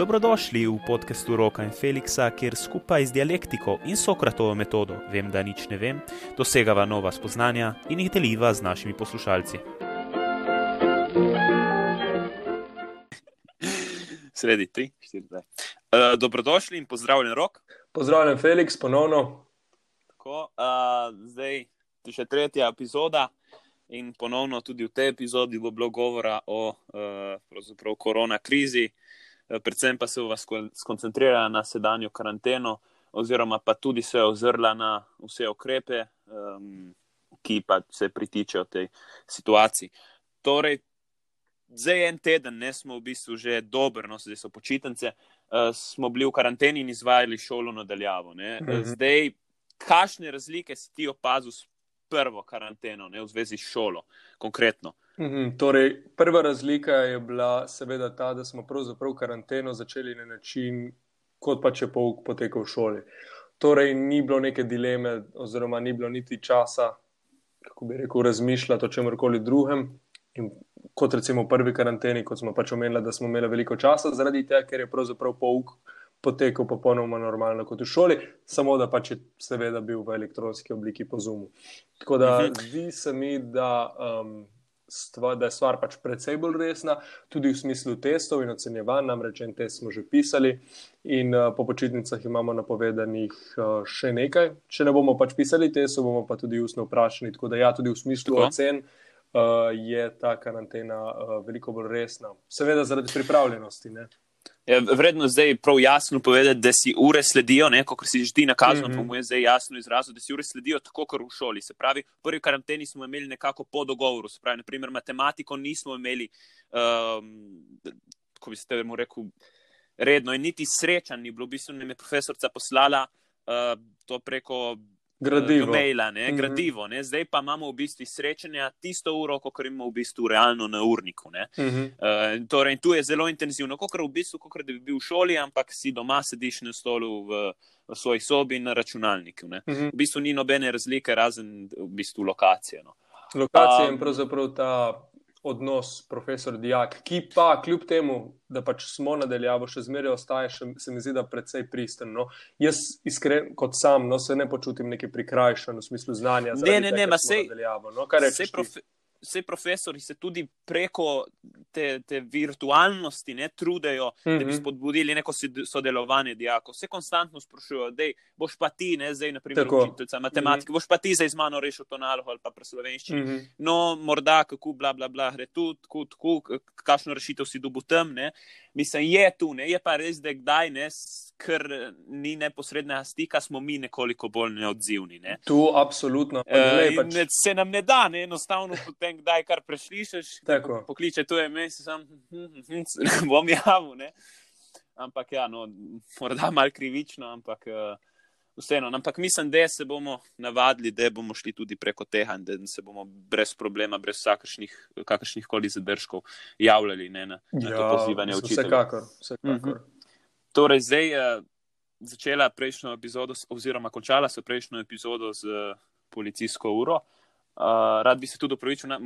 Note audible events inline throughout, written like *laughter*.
Dobrodošli v podkastu Roka in Feliksa, kjer skupaj z dialektiko in Sokratovo metodo, vem, da nič ne vem, dosegava nova spoznanja in jih deliva z našimi poslušalci. Sredi tri, štiri, dve. Uh, dobrodošli in pozdravljen, Rok. Pozdravljen, Feliks, ponovno. Tako, uh, zdaj, je še tretja epizoda. In ponovno tudi v tej epizodi bo bilo govora o uh, korona krizi, predvsem pa se vas skoncentrira na sedanjo karanteno, oziroma pa tudi se ozrla na vse okrepe, um, ki pa se pritičejo tej situaciji. Torej, zdaj en teden, ne smo v bistvu že dober, no zdaj so počitnice, uh, smo bili v karanteni in izvajali šolo nadaljavo. Mhm. Zdaj, kakšne razlike si ti opazil s prvo karanteno, ne v zvezi s šolo, konkretno? Mhm, torej, prva razlika je bila, seveda, ta, da smo pravzaprav karanteno začeli na način, kot pa če pouk potekal v šoli. Torej, ni bilo neke dileme, oziroma ni bilo niti časa, kako bi rekel, razmišljati o čemkoli drugem. In kot recimo v prvi karanteni, kot smo pač omenili, da smo imeli veliko časa, zaradi tega, ker je pravzaprav pouk potekal popolnoma normalno kot v šoli, samo da pač je seveda bil v elektronski obliki po zumu. Tako da mhm. zdi se mi, da. Um, stvar, da je stvar pač precej bolj resna, tudi v smislu testov in ocenjevanj. Namreč en test smo že pisali in uh, po počitnicah imamo napovedanih uh, še nekaj. Če ne bomo pač pisali testov, bomo pa tudi ustno vprašani. Tako da ja, tudi v smislu Tako? ocen. Uh, je ta karantena uh, veliko bolj resna, seveda zaradi pripravljenosti. Ne? Ja, vredno zdaj prav jasno povedati, da si ure sledijo, kot si že ti nakazano, mm -hmm. pa mu je zdaj jasno izrazil, da si ure sledijo tako, kot v šoli. Se pravi, v prvi karanteni smo imeli nekako po dogovoru, se pravi, naprimer, matematiko nismo imeli, um, ko bi se temu rekel, redno in niti srečan ni bilo, v bistvu nam je profesorica poslala uh, to preko gradivo. Maila, ne, mm -hmm. gradivo ne. Zdaj pa imamo v bistvu srečanja tisto uro, kot imamo v bistvu realno na urniku. Mm -hmm. uh, torej, tu je zelo intenzivno, kot v bistvu, kot da bi bil v šoli, ampak si doma sediš na stolu v, v svoji sobi na računalniku. Mm -hmm. V bistvu ni nobene razlike, razen v bistvu lokacije. No. Lokacija um, in pravzaprav ta odnos profesor-dijak, ki pa kljub temu, da pač smo nadaljavo, še zmeraj ostaje, še, se mi zdi, da precej pristen. No. Jaz iskren, kot sam, no, se ne počutim nekaj prikrajšan v smislu znanja. Ne, ne, ne, ma sej. No, vse profesori se tudi preko te, te virtualnosti ne, trudejo, mm -hmm. da bi mhm. spodbudili neko sodelovanje dijakov. Vse konstantno sprašujejo, da boš pa ti, ne, zdaj, na primer, učiteljica matematike, mm -hmm. boš pa ti zdaj z mano rešil to nalogo ali pa pri slovenščini. Mm -hmm. No, morda kako, bla, bla, bla, gre tu, tako, tako, kakšno rešitev si dobil tam. Ne. Mislim, je tu, ne, je pa res, da kdaj ne ker ni neposrednega stika, smo mi nekoliko bolj neodzivni. Ne? Tu, absolutno. E, pač... ne, se nam ne da, ne? enostavno, potem, kdaj kar preslišiš, pokliče tu, je mes, sem bom javil. Ne? Ampak, ja, no, morda malo krivično, ampak uh, vseeno. Ampak mislim, da se bomo navadili, da bomo šli tudi preko tega in da se bomo brez problema, brez kakršnih koli zadržkov javljali ne, na, na ja, to pozivanje učiteljev. Vsekakor, vsekakor. -hmm. Torej, zdaj je začela prejšnjo epizodo, oziroma končala se prejšnjo epizodo z policijsko uro. Uh, rad bi se tudi opravičil na,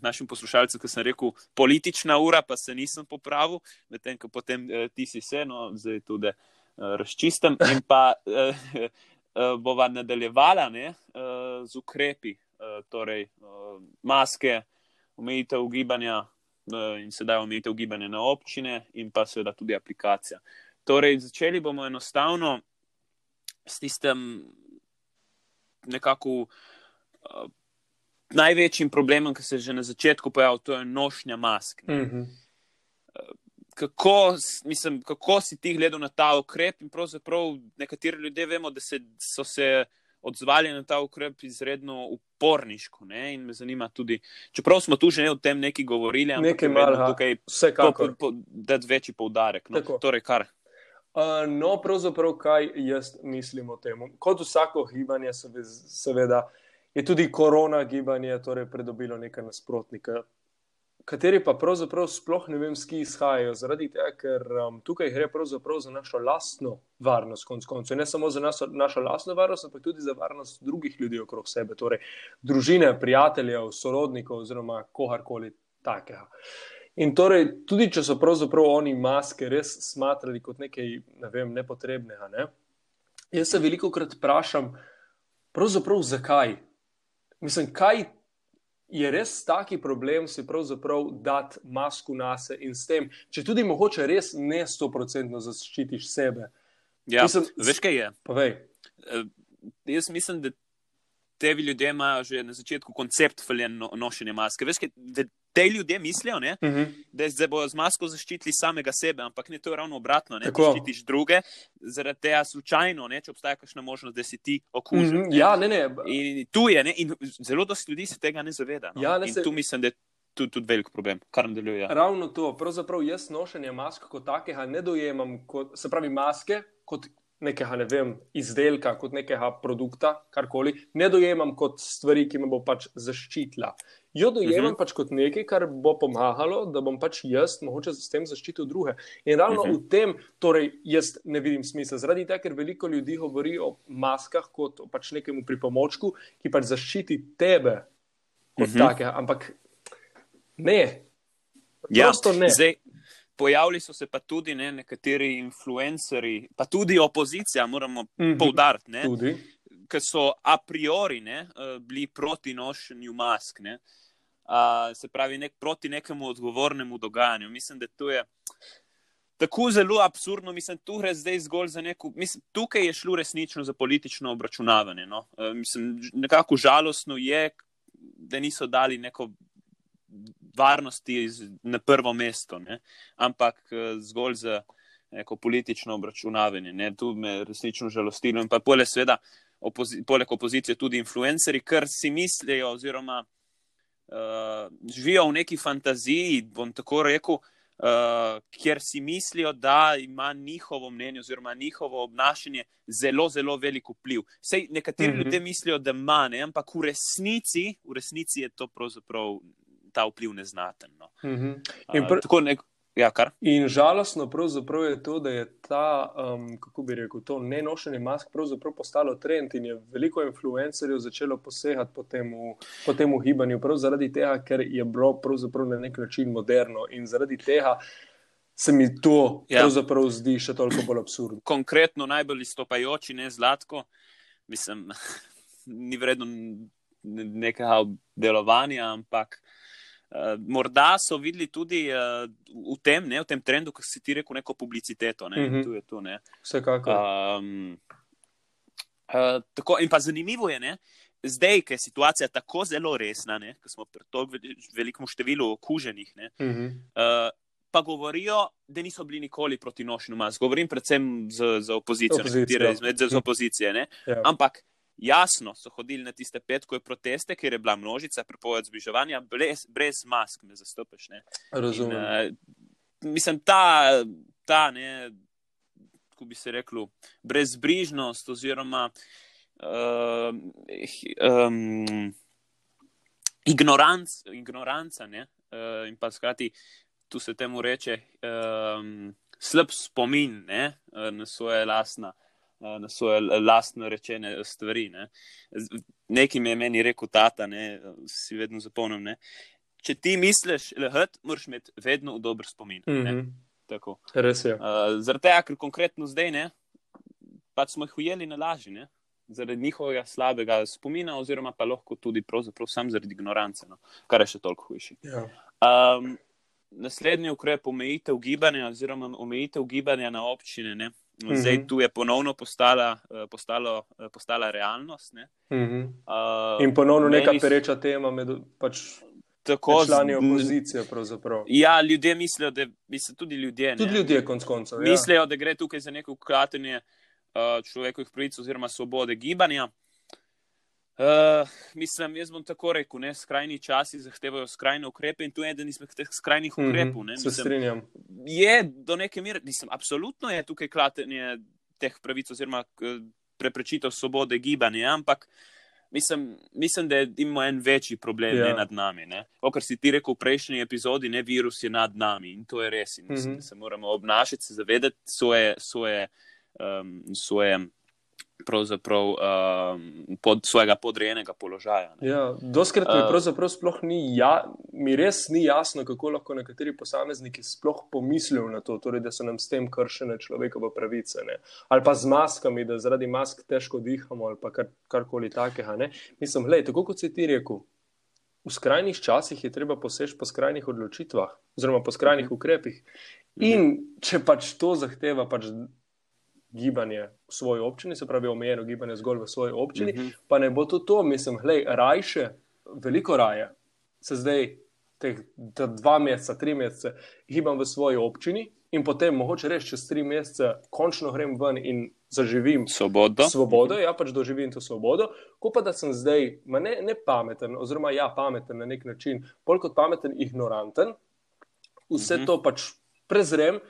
našim poslušalcem, ker sem rekel politična ura, pa se nisem popravil, medtem ko potem uh, ti si se, no, zdaj tudi uh, razčistem. In pa uh, uh, bova nadaljevala ne, uh, z ukrepi, torej maske, omejitev gibanja in sedaj omejitev gibanja na občine in pa seveda tudi aplikacija. Torej, začeli bomo enostavno s tistim nekako največjim problemom, ki se je že na začetku pojavil, to je nošnja mask. Mm -hmm. Kako, mislim, kako si ti gledal na ta ukrep? Nekateri ljudje vemo, da se, so se odzvali na ta ukrep izredno uporniško. Ne? In me zanima tudi, čeprav smo tu že ne o tem neki govorili, ampak nekaj malo tukaj, da je večji poudarek. No? Torej, kar no, pravzaprav, kaj jaz mislim o tem. Kot vsako gibanje, seveda, je tudi korona gibanje torej pridobilo nekaj nasprotnika, kateri pa pravzaprav sploh ne vem, s ki izhajajo. Zaradi tega, ker um, tukaj gre pravzaprav za našo lastno varnost, konc koncev. Ne samo za našo, našo lastno varnost, ampak tudi za varnost drugih ljudi okrog sebe, torej družine, prijateljev, sorodnikov oziroma kogarkoli takega. In torej, tudi če so pravzaprav oni maske res smatrali kot nekaj ne vem, nepotrebnega, ne? jaz se veliko krat vprašam, pravzaprav zakaj. Mislim, kaj je res taki problem si pravzaprav dati masku na se in s tem, če tudi mogoče res ne sto procentno zaščitiš sebe. Ja, mislim, veš kaj je? Povej. Uh, jaz mislim, da te ljudje imajo že na začetku koncept faljen no, nošenja maske. Veš, kaj, da te ljudje mislijo, ne, uh Mhm. -huh. da se bodo z masko zaščitili samega sebe, ampak ne to je ravno obratno. Ne, zaščitiš druge, zaradi tega slučajno, ne, če obstaja kakšna možnost, da si ti okužen. Mm -hmm. Ja, ne, ne. In tu je, ne, in zelo dosti ljudi se tega ne zaveda. No. Ja, ne in se... tu mislim, da tudi, tudi velik problem, kar nadaljuje. Ja. Ravno to, pravzaprav jaz nošenje mask kot takega ne dojemam, kot, se pravi maske kot nekega, ne vem, izdelka, kot nekega produkta, karkoli, ne dojemam kot stvari, ki me bo pač zaščitila. Jo dojemam uh -huh. pač kot nekaj, kar bo pomagalo, da bom pač jaz mogoče s tem zaščitil druge. In ravno uh -huh. v tem, torej, jaz ne vidim smisla. Zaradi tega, ker veliko ljudi govori o maskah kot o pač nekemu pripomočku, ki pač zaščiti tebe kot uh -huh. takega. Ampak ne. Ja, ne. Zdaj, pojavili so se pa tudi ne, nekateri influencerji, pa tudi opozicija, moramo mm -hmm. poudariti, ki so a priori ne, bili proti nošenju mask. Ne. Uh, se pravi, nek, proti nekemu odgovornemu dogajanju. Mislim, da to je tako zelo absurdno. Mislim, tu gre zdaj zgolj za neko. Mislim, tukaj je šlo resnično za politično obračunavanje. No. Uh, mislim, nekako žalostno je, da niso dali neko varnosti na prvo mesto, ne. ampak uh, zgolj za neko politično obračunavanje. Ne. Tu me resnično žalostilo. In pa poleg, seveda, opozi poleg opozicije tudi influencerji, kar si mislijo oziroma. Uh, živijo v neki fantaziji, bom tako rekel, uh, kjer si mislijo, da ima njihovo mnenje oziroma njihovo obnašanje zelo, zelo velik vpliv. Sej nekateri mm -hmm. ljudje mislijo, da ima, ne, ampak v resnici, v resnici je to pravzaprav ta vpliv neznaten. No. Mm -hmm. uh, tako nek. Ja, in žalostno pravzaprav je to, da je ta, um, kako bi rekel, to nenošenje mask pravzaprav postalo trend in je veliko influencerjev začelo posegati po tem, po tem gibanju, prav zaradi tega, ker je bilo pravzaprav na nek način moderno in zaradi tega se mi to ja. pravzaprav zdi še toliko bolj absurdno. Konkretno najbolj izstopajoči, ne zlatko, mislim, *laughs* ni vredno nekega delovanja, ampak. Uh, morda so videli tudi uh, v, tem, ne, v tem trendu, ki si ti rekel, neko publiciteto. Ne, Mhm. mm -hmm. je to, ne. Vsekakor. Um, uh, tako, in pa zanimivo je, ne, zdaj, ker je situacija tako zelo resna, ker smo pri tako velikem številu okuženih. Ne, mm -hmm. uh, pa govorijo, da niso bili nikoli proti nošenju mask. Govorim predvsem za, opozicijo, Opozicijo. nekatere izmed z opozicije. Ne. Ja. Ampak jasno so hodili na tiste petkove proteste, ker je bila množica prepoved zbliževanja, brez, brez mask, me zastopiš. Ne. Razumem. In, uh, mislim, ta, ta ne, kako bi se reklo, brezbrižnost oziroma uh, um, ignoranc, ignoranca ne, uh, in pa skrati, tu se temu reče um, slab spomin ne, na svoje lastne na svoje lastno rečene stvari. Ne. Nekaj mi je meni rekel tata, ne, si vedno zapomnim. Ne. Če ti misliš, lehet, moraš imeti vedno dober spomin. Mm ne. -hmm. Tako. Res je. Uh, zaradi tega, ker konkretno zdaj ne, pač smo jih ujeli na laži, ne. zaradi njihovega slabega spomina, oziroma pa lahko tudi sam zaradi ignorance, no. kar je še toliko hujši. Ja. Um, naslednji ukrep, omejitev gibanja, oziroma omejitev gibanja na občine. Ne. Zdaj Mhm. tu je ponovno postala, eh, postalo, eh, postala realnost. Ne. Mm -hmm. Uh, In ponovno neka pereča tema med pač tako člani opozicije. pravzaprav. Ja, ljudje mislijo, da mislim, tudi ljudje. Tudi ne, ljudje, konc koncev. Ja. mislijo, da gre tukaj za neko kratenje uh, človekovih pravic oziroma svobode gibanja. Uh, mislim, jaz bom tako rekel, ne, skrajni časi zahtevajo skrajne ukrepe in tu je eden izmed teh skrajnih Mhm, ukrepov. Ne, Se mislim, strinjam. je do neke mere, mislim, absolutno je tukaj klatenje teh pravic oziroma k- preprečitev svobode gibanja, ampak mislim, mislim da imamo en večji problem Ja. ja. nad nami. ne. O, kar si ti rekel v prejšnji epizodi, ne virus je nad nami in to je res. In mislim, Mhm. da se moramo obnašati, se zavedati svoje, svoje, um, svoje pravzaprav uh, pod svojega podrejenega položaja. Ja, Doskrat mi pravzaprav sploh ni, ja, mi res ni jasno, kako lahko nekateri posamezniki sploh pomislijo na to, torej, da so nam s tem kršene človekove pravice. Ne? Ali pa z maskami, da zaradi mask težko dihamo ali pa kar, karkoli takega. Ne? Mislim, gledaj, tako kot si ti rekel. V skrajnih časih je treba poseči po skrajnih odločitvah, oziroma po skrajnih ukrepih. In če pač to zahteva pač gibanje v svoji občini, se pravi omejeno gibanje zgolj v svoji občini, uh -huh. pa ne bo to to, mislim, hej, rajše, veliko raje, se zdaj teh dva meseca, tri mesece gibam v svoji občini in potem mogoče reči čez tri mesece, končno grem ven in zaživim svobodo. Svobodo, ja, pač doživim to svobodo, ko pa da sem zdaj ne, ne pameten, oziroma ja, pameten na nek način, bolj kot pameten, ignoranten, vse uh -huh. to pač prezrem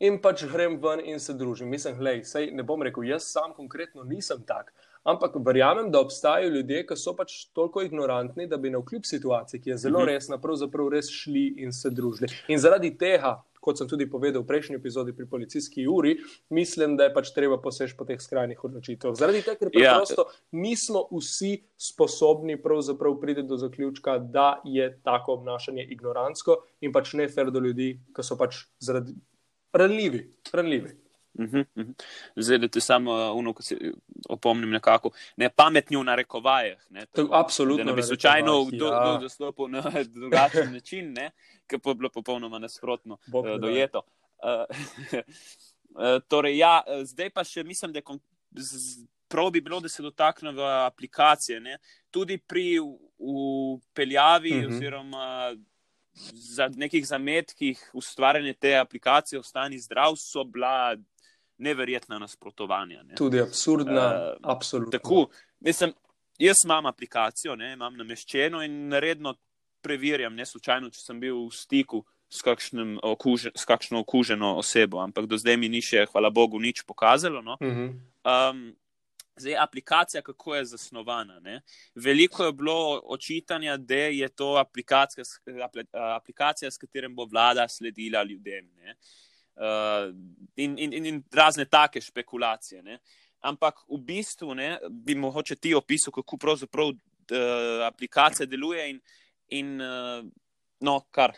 in pač grem ven in se družim. Mislim, hej, sej ne bom rekel, jaz sam konkretno nisem tak. Ampak verjamem, da obstajajo ljudje, ki so pač toliko ignorantni, da bi na vkljub situaciji, ki je zelo mhm. resna, pravzaprav res šli in se družili. In zaradi tega, kot sem tudi povedal v prejšnji epizodi pri policijski uri, mislim, da je pač treba posež po teh skrajnih odločitvah. Zaradi tega, ker ja. preprosto ja. nismo vsi sposobni priti do zaključka, da je tako obnašanje ignorantsko in pač ne fer do ljudi, ki so pač zaradi ranljivi. ranljivi. Uh -huh, uh -huh. Zdaj, da te samo uno, ko se opomnim nekako, ne pametni v narekovajih. Ne, tako, Absolutno. Da ne bi slučajno ja. do, dostopil na *laughs* drugačen način, ki pa je bilo popolnoma nasprotno uh, dojeto. Uh, uh, *laughs* torej, ja, zdaj pa še mislim, da je prav bi bilo, da se dotaknemo aplikacije. Ne? Tudi pri upeljavi uh -huh. oziroma za nekih zametkih ustvarjanja te aplikacije Ostani zdrav so bila neverjetna nasprotovanja. Ne. Tudi absurdna, uh, absolutno. Tako, mislim, jaz imam aplikacijo, ne, imam nameščeno in redno preverjam, ne slučajno, če sem bil v stiku. S, okužen, s kakšno okuženo osebo, ampak do zdaj mi ni še, hvala Bogu, nič pokazalo. No? Uh -huh. um, Zdaj, aplikacija, kako je zasnovana. Ne? Veliko je bilo očitanja, da je to aplikacija, aplikacija, s katerim bo vlada sledila ljudem. Uh, in, in, in razne take špekulacije. Ne? Ampak v bistvu ne, bi mogoče ti opisal, kako pravzaprav uh, aplikacija deluje in, in uh, no, kar.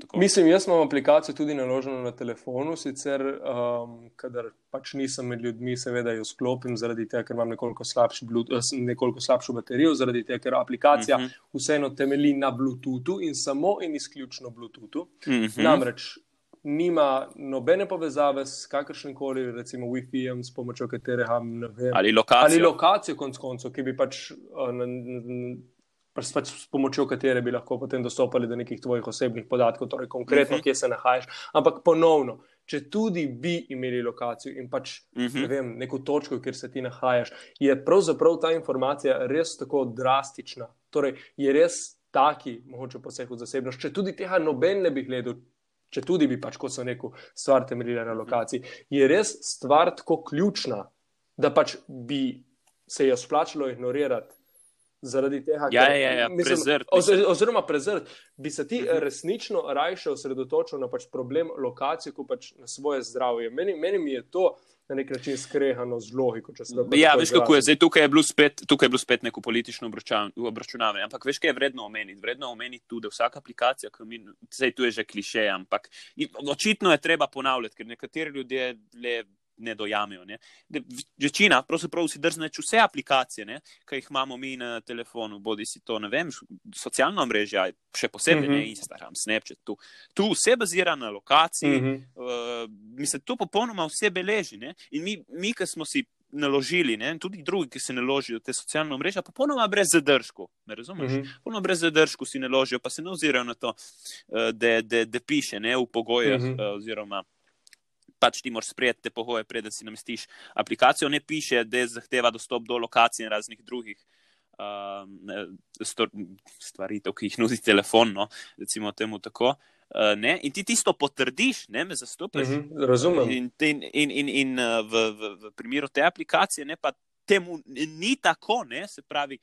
Tako. Mislim, jaz imam aplikacijo tudi naloženo na telefonu, sicer, um, kadar pač nisem med ljudmi, seveda jo sklopim, zaradi tega, ker imam nekoliko, slabši, eh, nekoliko slabšo baterijo, zaradi tega, ker aplikacija uh mhm. -huh. vseeno temelji na Bluetoothu in samo in izključno Bluetoothu. Uh mhm. -huh. Namreč nima nobene povezave s kakršnim koli, recimo, WiFi-jem, s pomočjo katerega ne vem. Ali lokacijo. Ali lokacijo, konc koncev, ki bi pač. Uh, pač s pomočjo katere bi lahko potem dostopali do nekih tvojih osebnih podatkov, torej konkretno, uh mhm. -huh. kje se nahajaš. Ampak ponovno, če tudi bi imeli lokacijo in pač uh -huh. ne vem, neko točko, kjer se ti nahajaš, je pravzaprav ta informacija res tako drastična. Torej, je res taki, mogoče poseg v zasebnost, če tudi tega noben ne bi gledal. Če tudi bi, pač, kot sem rekel, stvar temeljila na lokaciji, je res stvar tako ključna, da pač bi se jo splačalo ignorirati zaradi tega, ja, ker, ja, ja, mislim, prezrt, mislim. oziroma prezrt, bi se ti mhm. resnično rajše osredotočil na pač problem lokacije, kot pač na svoje zdravje. Meni, meni je to na nek način skrehano z logiko. Ja, veš, kako je zdaj tukaj je bilo spet, tukaj je bilo spet neko politično obračunavanje. Ampak veš, kaj je vredno omeniti? Vredno omeniti tudi, da vsaka aplikacija, ki mi, zdaj tu je že kliše, ampak očitno je treba ponavljati, ker nekateri ljudje le ne dojamejo. Ne. Večina, pravzaprav si drzneš vse aplikacije, ne, ki jih imamo mi na telefonu, bodi si to, ne vem, socialna mreža, še posebej mm -hmm. ne Instagram, Snapchat. Tu, tu vse bazira na lokaciji, mm -hmm. uh, mislim, tu popolnoma vse beleži. Ne. In mi, mi ki smo si. Naložili, ne, tudi drugi, ki se naložijo te socialne mreže, popolnoma brez zadržkov. Me razumeš? Mm -hmm. Popolnoma brez zadržkov si naložijo, pa se ne ozirajo na to, da piše ne, v pogojih, mm -hmm. oziroma pač ti moraš sprejeti te pogoje, preden si namestiš aplikacijo. Ne piše, da zahteva dostop do lokacij in raznih drugih uh, stvaritev, ki jih nudi telefon. No, recimo temu tako. Uh, in ti tisto potrdiš, ne me zastopiš. Mhm, -huh, razumem. In, in, in, in, in uh, v, v, v primeru te aplikacije, ne, pa temu ni tako, ne, se pravi.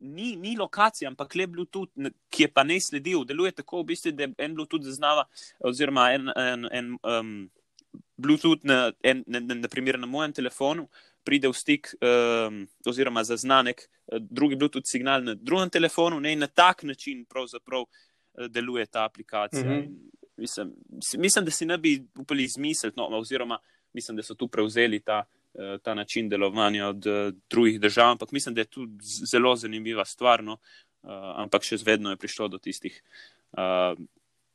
Ni, ni lokacija, ampak le Bluetooth, ki je pa ne sledil. Deluje tako, v bistvu, da en Bluetooth zaznava, oziroma en, en, en um, Bluetooth, na, en, na, na, na primer na mojem telefonu, pride v stik, um, oziroma zaznanek, uh, drugi Bluetooth signal na drugem telefonu, ne, in na tak način pravzaprav uh, deluje ta aplikacija. Mm -hmm. mislim, mislim, da si ne bi upali izmisliti, no, oziroma mislim, da so tu prevzeli ta, uh, ta način delovanja od drugih držav, ampak mislim, da je tu zelo zanimiva stvar. No, uh, ampak še vedno je prišlo do tistih. Uh,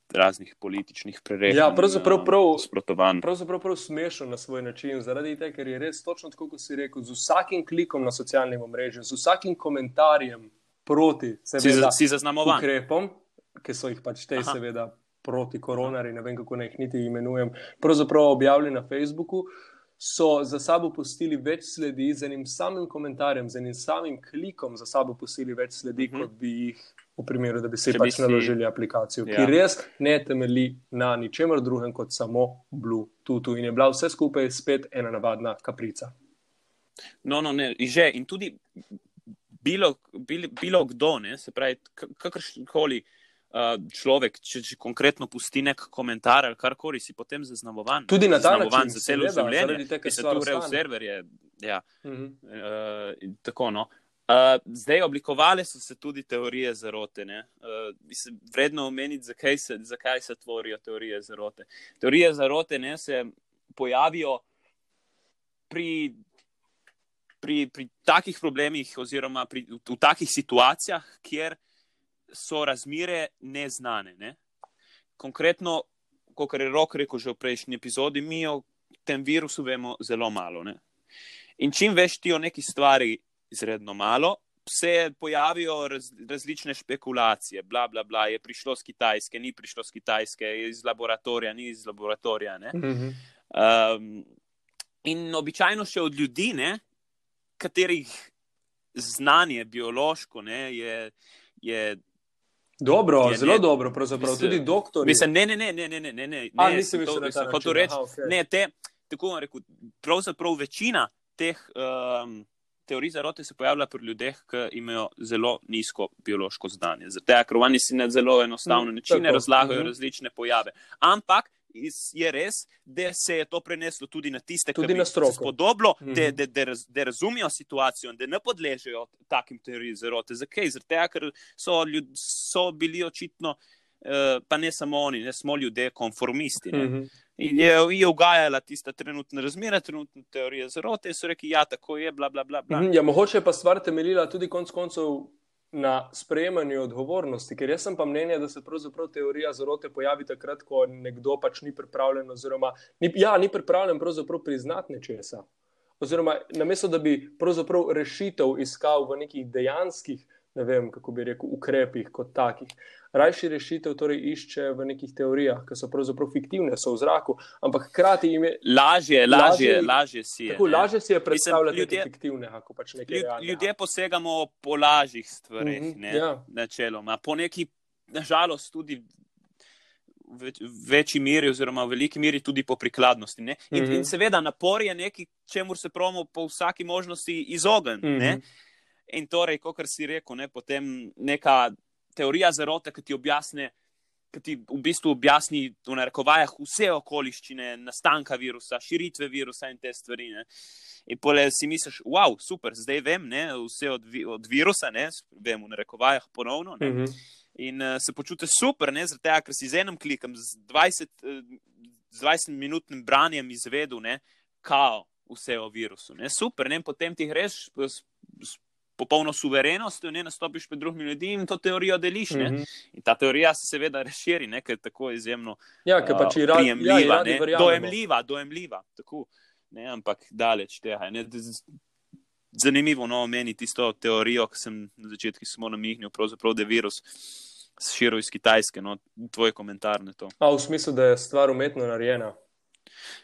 Raznih političnih prerekanj. Ja, pravzaprav prav- sprotovanj. Pravzaprav prav smešno na svoj način, zaradi tega, ker je res točno tako, kot si rekel, z vsakim klikom na socialnem omrežju, z vsakim komentarjem proti Si, seveda, za- si zaznamovan. ukrepom, ki so jih pač te, Aha. seveda, proti koronari, ne vem kako naj jih niti imenujem, pravzaprav objavili na Facebooku, so za sabo pustili več sledi z enim samim komentarjem, z enim samim klikom za sabo pustili več sledi, Mhm. kot bi jih. V primeru, da bi si Če pač si- naložili aplikacijo, ki Ja. res ne temelji na ničemer drugem kot samo Bluetoothu, in je bila vse skupaj spet ena navadna kaprica. No, no, ne, že. In tudi bilo, bilo, bilo kdo, ne, se pravi, kakršen koli uh, človek, če, če konkretno pusti nek komentar ali karkoli, si potem zaznamovan. Tudi na ta način, za celo življenje, ki se tu ostane. serverje. Ja, Mhm. uh, in tako no. Uh, zdaj, oblikovale so se tudi teorije zarote. ne. Uh, mislim, vredno omeniti, zakaj se, zakaj se tvorijo teorije zarote. Teorije zarote ne, se pojavijo pri, pri, pri takih problemih, oziroma pri, v, v takih situacijah, kjer so razmere neznane. Ne. Konkretno, kot je Rok rekel že v prejšnji epizodi, mi o tem virusu vemo zelo malo. Ne. In čim veš ti o neki stvari izredno malo, se pojavijo raz, različne špekulacije. Bla, bla, bla, je prišlo z Kitajske, ni prišlo z Kitajske, je iz laboratorija, ni iz laboratorija. Ne? Um, in običajno še od ljudi, ne, katerih znanje biološko ne, je. je Dobro, Je, zelo ne, dobro, pravzaprav mislim- tudi doktor. Mislim, ne, ne, ne, ne, ne, ne, ne, ne, A, ne, nisi sem mislil to- na ta sem hotel način, reči, aha, okej. ne, te, tako bom rekel, pravzaprav večina teh um, teorij zarote se pojavlja pri ljudeh, ki imajo zelo nizko biološko znanje. Zato, ker oni si na zelo enostavne Mm, načine tako, razlagajo mhm. različne pojave. Ampak je res, da se je to preneslo tudi na tiste, Tudi ki stroko. se spodobilo, Mhm. da, da, da, raz, da razumijo situacijo in da ne podležejo takim teorijam zarote. Zakaj? Zato, ker so, ljud, so bili očitno. Uh, pa ne samo oni, ne smo ljudje, konformisti. Ne? Mhm. In je, je ugajala tista trenutna razmera, trenutna teorija zarote, in so rekli, ja, tako je, bla, bla, bla. bla. Mhm, Ja, mogoče pa stvar temeljila tudi konec koncev na sprejemanju odgovornosti, ker jaz sem pa mnenja, da se pravzaprav teorija zarote pojavi takrat, ko nekdo pač ni pripravljen, oziroma ni, ja, ni pripravljen priznati nečesa. Oziroma, namesto da bi pravzaprav rešitev iskal v nekih dejanskih, ne vem, kako bi rekel, ukrepih kot takih. Rajši rešitev torej išče v nekih teorijah, ki so pravzaprav fiktivne, so v zraku, ampak hkrati jim je Lažje, lažje, Lažje- si je. tako ne. lažje si je predstavljati ljudje- ljudje, fiktivne, ako pač nekaj Ljud, realnega. ljudje posegamo po lažjih stvareh, Mhm, ne, ja. načeloma. Po neki, nažalost, tudi v več- večji meri, oziroma v veliki meri tudi po prikladnosti. ne. In, Mhm. in seveda napor je nekaj, čemu se promo po vsaki možnosti izogniti. Mhm. In torej, kot si rekel, ne, potem neka teorija zarote, ki ti objasne. Ki ti v bistvu objasni, v narekovajah, vse okoliščine nastanka virusa, širitve virusa in te stvari. Ne. In pole si misliš, wow, super, zdaj vem, ne, vse od, vi, od virusa, ne, vem v narekovajah ponovno. Ne, Mhm. in uh, se počutiš super, ne, zaradi tega, ker si z enim klikom, z 20, uh, z 20 minutnim branjem izvedel, ne, kao vse o virusu. Ne, super, ne, potem ti greš popolno suverenostjo, ne, nastopiš pred drugimi ljudmi in to teorijo deliš. Ne, Mhm. in ta teorija se seveda razširi, ne, ker je tako izjemno Ja, ker pač uh, rad, ja, prijemljiva, ji radi dojemljiva, dojemljiva. Tako, ne, ampak daleč tega. Ne, zanimivo no, meni tisto teorijo, ki sem na začetku samo pravzaprav, da je virus širil iz Kitajske. No, tvoj komentar na to. A, v smislu, da je stvar umetno narejena.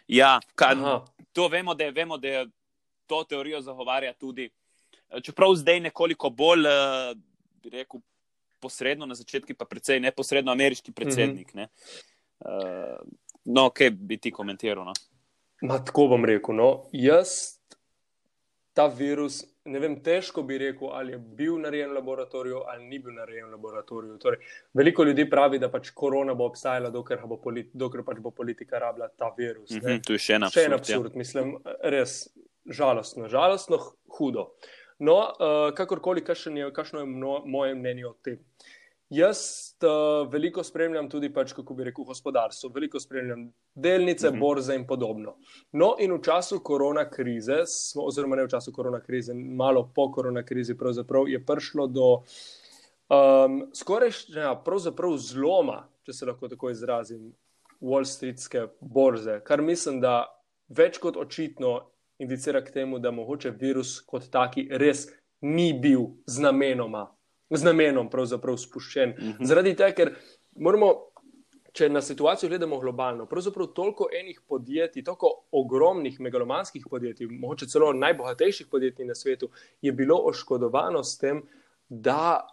Ja, Aha. to vemo, da, je- vemo, da je to teorijo zagovarja tudi. Čeprav zdaj nekoliko bolj, eh, bi rekel, posredno na začetku, pa precej neposredno ameriški predsednik. Ne? Uh, no, kaj bi ti komentiral? No? Ma, tako bom rekel. No. Jaz ta virus ne vem, težko bi rekel, ali je bil narejen v laboratoriju ali ni bil narejen v laboratoriju. Torej, veliko ljudi pravi, da pač korona bo obstajala, dokler, bo, politi dokler pač bo politika rabila ta virus. Mm -hmm, to je še en absurd. Še en absurd, ja. mislim, res žalostno, žalostno, hudo. No, uh, kakorkoli, kakšno je mno, moje mnenje o tem. Jaz uh, veliko spremljam tudi, pač, kako bi rekel, gospodarstvo, veliko spremljam delnice, mm -hmm. borze in podobno. No, in v času korona krize, smo, oziroma ne v času korona krize, malo po korona krizi, je prišlo do um, skorajšnja zloma, če se lahko tako izrazim, Wall Streetske borze, kar mislim, da več kot očitno indicira k temu, da mogoče virus kot taki res ni bil z namenoma z namenom pravzaprav spuščen. Mhm. -huh. Zaradi tega, ker moramo, če na situacijo gledamo globalno, pravzaprav toliko enih podjetij, toliko ogromnih megalomanskih podjetij, mogoče celo najbogatejših podjetij na svetu, je bilo oškodovano s tem, da.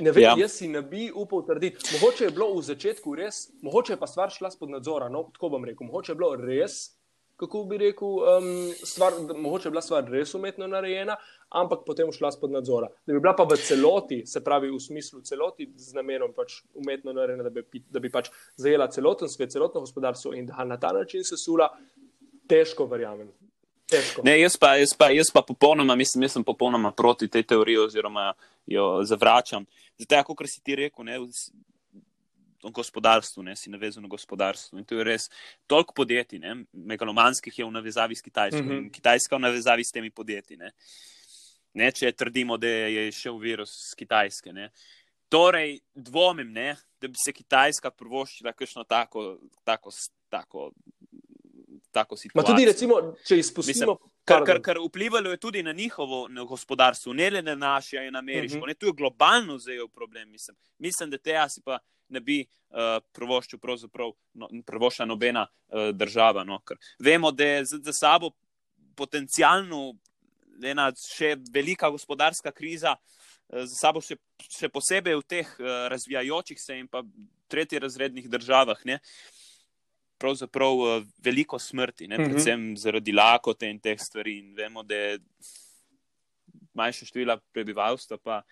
Ne vem, ja. jaz si ne bi upal trditi. Mogoče je bilo v začetku res, mogoče je pa stvar šla spod nadzora. No, tako bom rekel, mogoče je bilo res kako bi rekel, um, stvar, mogoče je bila stvar res umetno narejena, ampak potem šla spod nadzora. Da bi bila pa v celoti, se pravi v smislu celoti z namenom pač umetno narejena, da bi, da bi pač zajela celoten svet, celotno gospodarstvo in da na ta način se sula, težko verjamem. Ne, jaz, pa, jaz, pa, jaz pa popolnoma mislim, jaz sem popolnoma proti tej teoriji oziroma jo zavračam. Zato, kot si ti rekel, ne, gospodarstvu, ne, si navezan na gospodarstvo. In to je res toliko podjetij, ne, megalomanskih je v navezavi s Kitajsko mm -hmm. in Kitajska v navezavi s temi podjetji. Ne. Ne, če trdimo, da je šel virus z Kitajske. Ne. Torej, dvomim, ne, da bi se Kitajska prvoščila kakšno tako, tako, tako, tako situacijo. Ma tudi, recimo, če izpustimo. Mislim, Kar, kar, kar vplivalo je tudi na njihovo gospodarstvo, ne le na naše, in na ameriško. Uh -huh. Tu je globalno zdaj problem. Mislim, mislim da te jaz pa ne bi uh, prvoščil, pravzaprav no, prvoščila nobena uh, država. No, vemo, da je za, za sabo potencialno ena še velika gospodarska kriza, uh, za sabo še, še posebej v teh uh, razvijajočih se in pa tretji razrednih državah. Ne, Pravzaprav uh, veliko smrti, ne, mhm. predvsem zaradi lakote in teh stvari. In vemo, da je manjše število prebivalstva, pa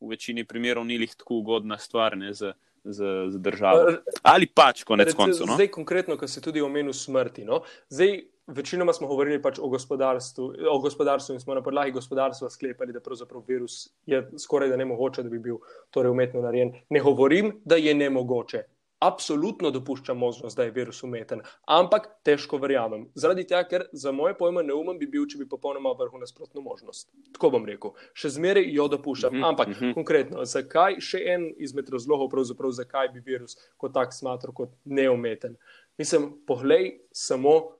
v večini primerov ni lih tako ugodna stvar ne, za, z, z državo. Ali pač, konec koncev. No? Zdaj, konkretno, kar se tudi omenil smrti. No? Zdaj, večinoma smo govorili pač o, gospodarstvu, o gospodarstvu in smo na podlagi gospodarstva sklepali, da pravzaprav virus je skoraj da ne mogoče, da bi bil torej umetno narejen. Ne govorim, da je ne mogoče absolutno dopuščam možnost, da je virus umeten, ampak težko verjamem. Zaradi tega, ker za moje pojme neumen bi bil, če bi popolnoma vrhu nasprotno možnost. Tako bom rekel. Še zmeraj jo dopuščam. Mm -hmm. Ampak mm -hmm. konkretno, zakaj še en izmed razlogov, pravzaprav zakaj bi virus kot tak smatral kot neumeten? Mislim, poglej samo,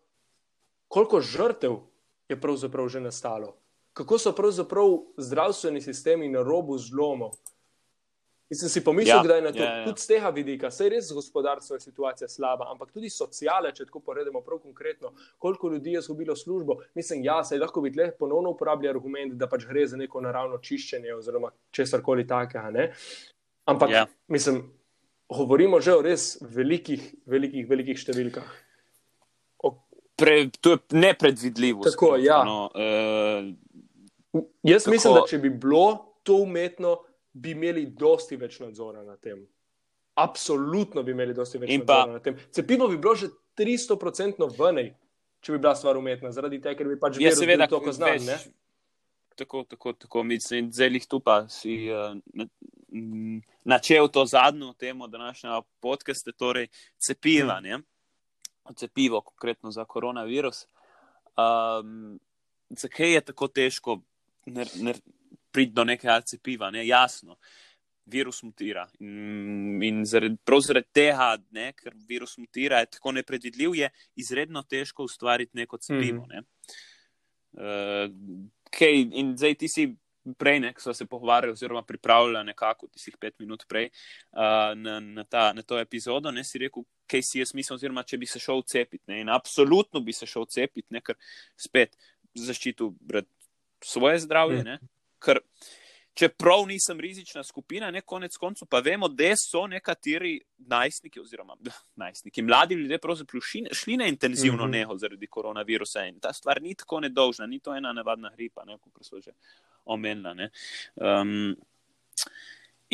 koliko žrtev je pravzaprav že nastalo. Kako so pravzaprav zdravstveni sistemi na robu zlomov? Mislim, si pomislil, ja, da je na to ja, ja. tudi z tega vidika, sej res gospodarstvo je situacija slaba, ampak tudi sociale, če tako poredemo prav konkretno, koliko ljudi je izgubilo službo. Mislim, ja, se lahko bi tle ponovno uporabljali argument, da pač gre za neko naravno čiščenje oziroma česar koli takega. Ampak, ja. mislim, govorimo že o res velikih, velikih, velikih številkah. Pre, to je nepredvidljivo. Tako, ja. no, uh, Jaz kako... mislim, da če bi bilo to umetno, bi imeli dosti več nadzora na tem. Absolutno bi imeli dosti več pa, nadzora na tem. Cepivo bi bilo že 300% vnej, če bi bila stvar umetna, zaradi tega, ker bi pač že vedel, kako znam. Več, tako, tako, tako, mislim, zdaj jih tu pa si uh, načel to zadnjo temo današnjega podcasta, torej cepiva, hmm. cepivo, konkretno za koronavirus. Um, zakaj je tako težko? Ner, ner, priti do nekega cepiva, ne, jasno. Virus mutira. In, in zaradi, prav zaradi tega, ne, ker virus mutira, je tako nepredvidljiv, je izredno težko ustvariti neko cepivo. Mm. Ne. Uh, okay, in zdaj ti si prej, ne, ko smo se pogovarjali, oziroma pripravljali nekako, ti si pet minut prej uh, na, na, ta, na to epizodo, ne si rekel, kaj si jaz mislim, oziroma če bi se šel cepiti. In absolutno bi se šel cepiti, ker spet zaščitil svoje zdravje. Mm ker čeprav nisem rizična skupina, ne konec koncev, pa vemo, da so nekateri najstniki, oziroma najstniki, mladi ljudje, pravzaprav šli na intenzivno mm -hmm. neho zaradi koronavirusa in ta stvar ni tako nedolžna, ni to ena navadna gripa, ne, kot so že omenila. Um,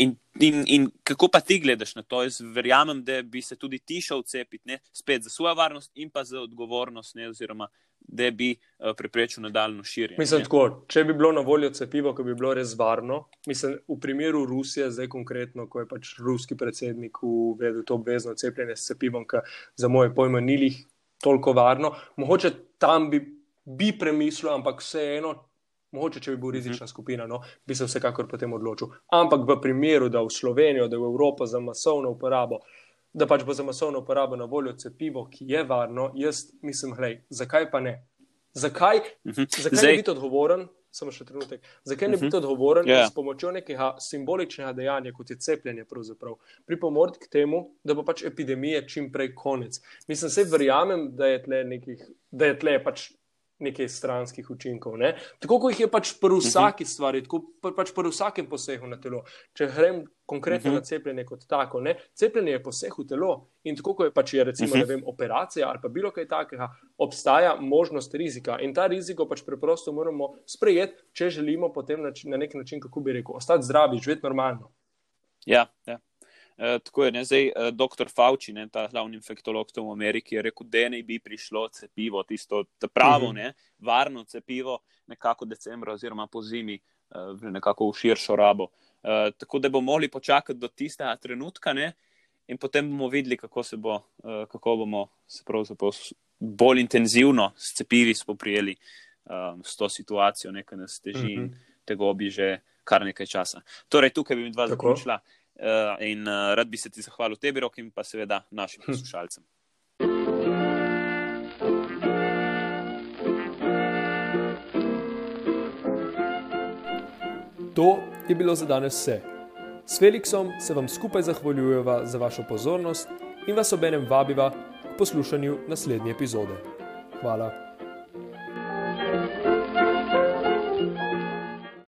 in, in, in kako pa ti gledaš na to? Jaz verjamem, da bi se tudi ti šel cepiti, ne? spet za svojo varnost in pa za odgovornost, ne? oziroma da bi uh, preprečil nadaljno širjenje. Mislim, tako, če bi bilo na voljo cepivo, ki bi bilo res varno, mislim, v primeru Rusije, zdaj konkretno, ko je pač ruski predsednik uvedel to obvezno cepljenje s cepivom, ki za moje pojme ni jih toliko varno, mogoče tam bi, bi premislil, ampak vseeno. Mogoče, če bi bil rizična mhm. skupina, no, bi se vsekakor potem odločil. Ampak v primeru, da v Slovenijo, da v Evropo za masovno uporabo, da pač bo za masovno uporabo na voljo cepivo, ki je varno, jaz mislim, hej, zakaj pa ne? Zakaj, uh mhm. -huh. zakaj Zdaj... ne biti odgovoren? Samo še trenutek. Zakaj ne uh -huh. biti mhm. odgovoren yeah. Ja. s pomočjo nekega simboličnega dejanja, kot je cepljenje, pripomoriti k temu, da bo pač epidemije čim prej konec? Mislim, se verjamem, da je tle, nekih, da je tle pač nekaj stranskih učinkov. Ne? Tako kot jih je pač pri mhm. vsaki stvari, tako pač pri vsakem posegu na telo. Če grem konkretno uh -huh. na cepljenje kot tako, ne? cepljenje je poseg v telo in tako kot je pač je recimo, uh mhm. -huh. vem, operacija ali pa bilo kaj takega, obstaja možnost rizika in ta riziko pač preprosto moramo sprejeti, če želimo potem na, na nek način, kako bi rekel, ostati zdravi, živeti normalno. Ja, ja. Uh, tako je, ne, zdaj uh, dr. Fauci, ne, ta glavni infektolog v Ameriki, je rekel, da ne bi prišlo cepivo, tisto pravo, uh mhm. -huh. ne, varno cepivo, nekako decembra oziroma po zimi, uh, nekako v širšo rabo. Uh, tako da bomo mogli počakati do tistega trenutka ne, in potem bomo videli, kako, bo, uh, kako bomo se bolj intenzivno s cepivi spoprijeli um, s to situacijo, nekaj nas teži uh -huh. in mhm. tega bi že kar nekaj časa. Torej, tukaj bi mi dva zaključila. Uh, in uh, rad bi se ti zahvalil tebi, rok in pa seveda našim hm. poslušalcem. To je bilo za danes vse. S Felixom se vam skupaj zahvaljujeva za vašo pozornost in vas obenem vabiva k poslušanju naslednje epizode. Hvala.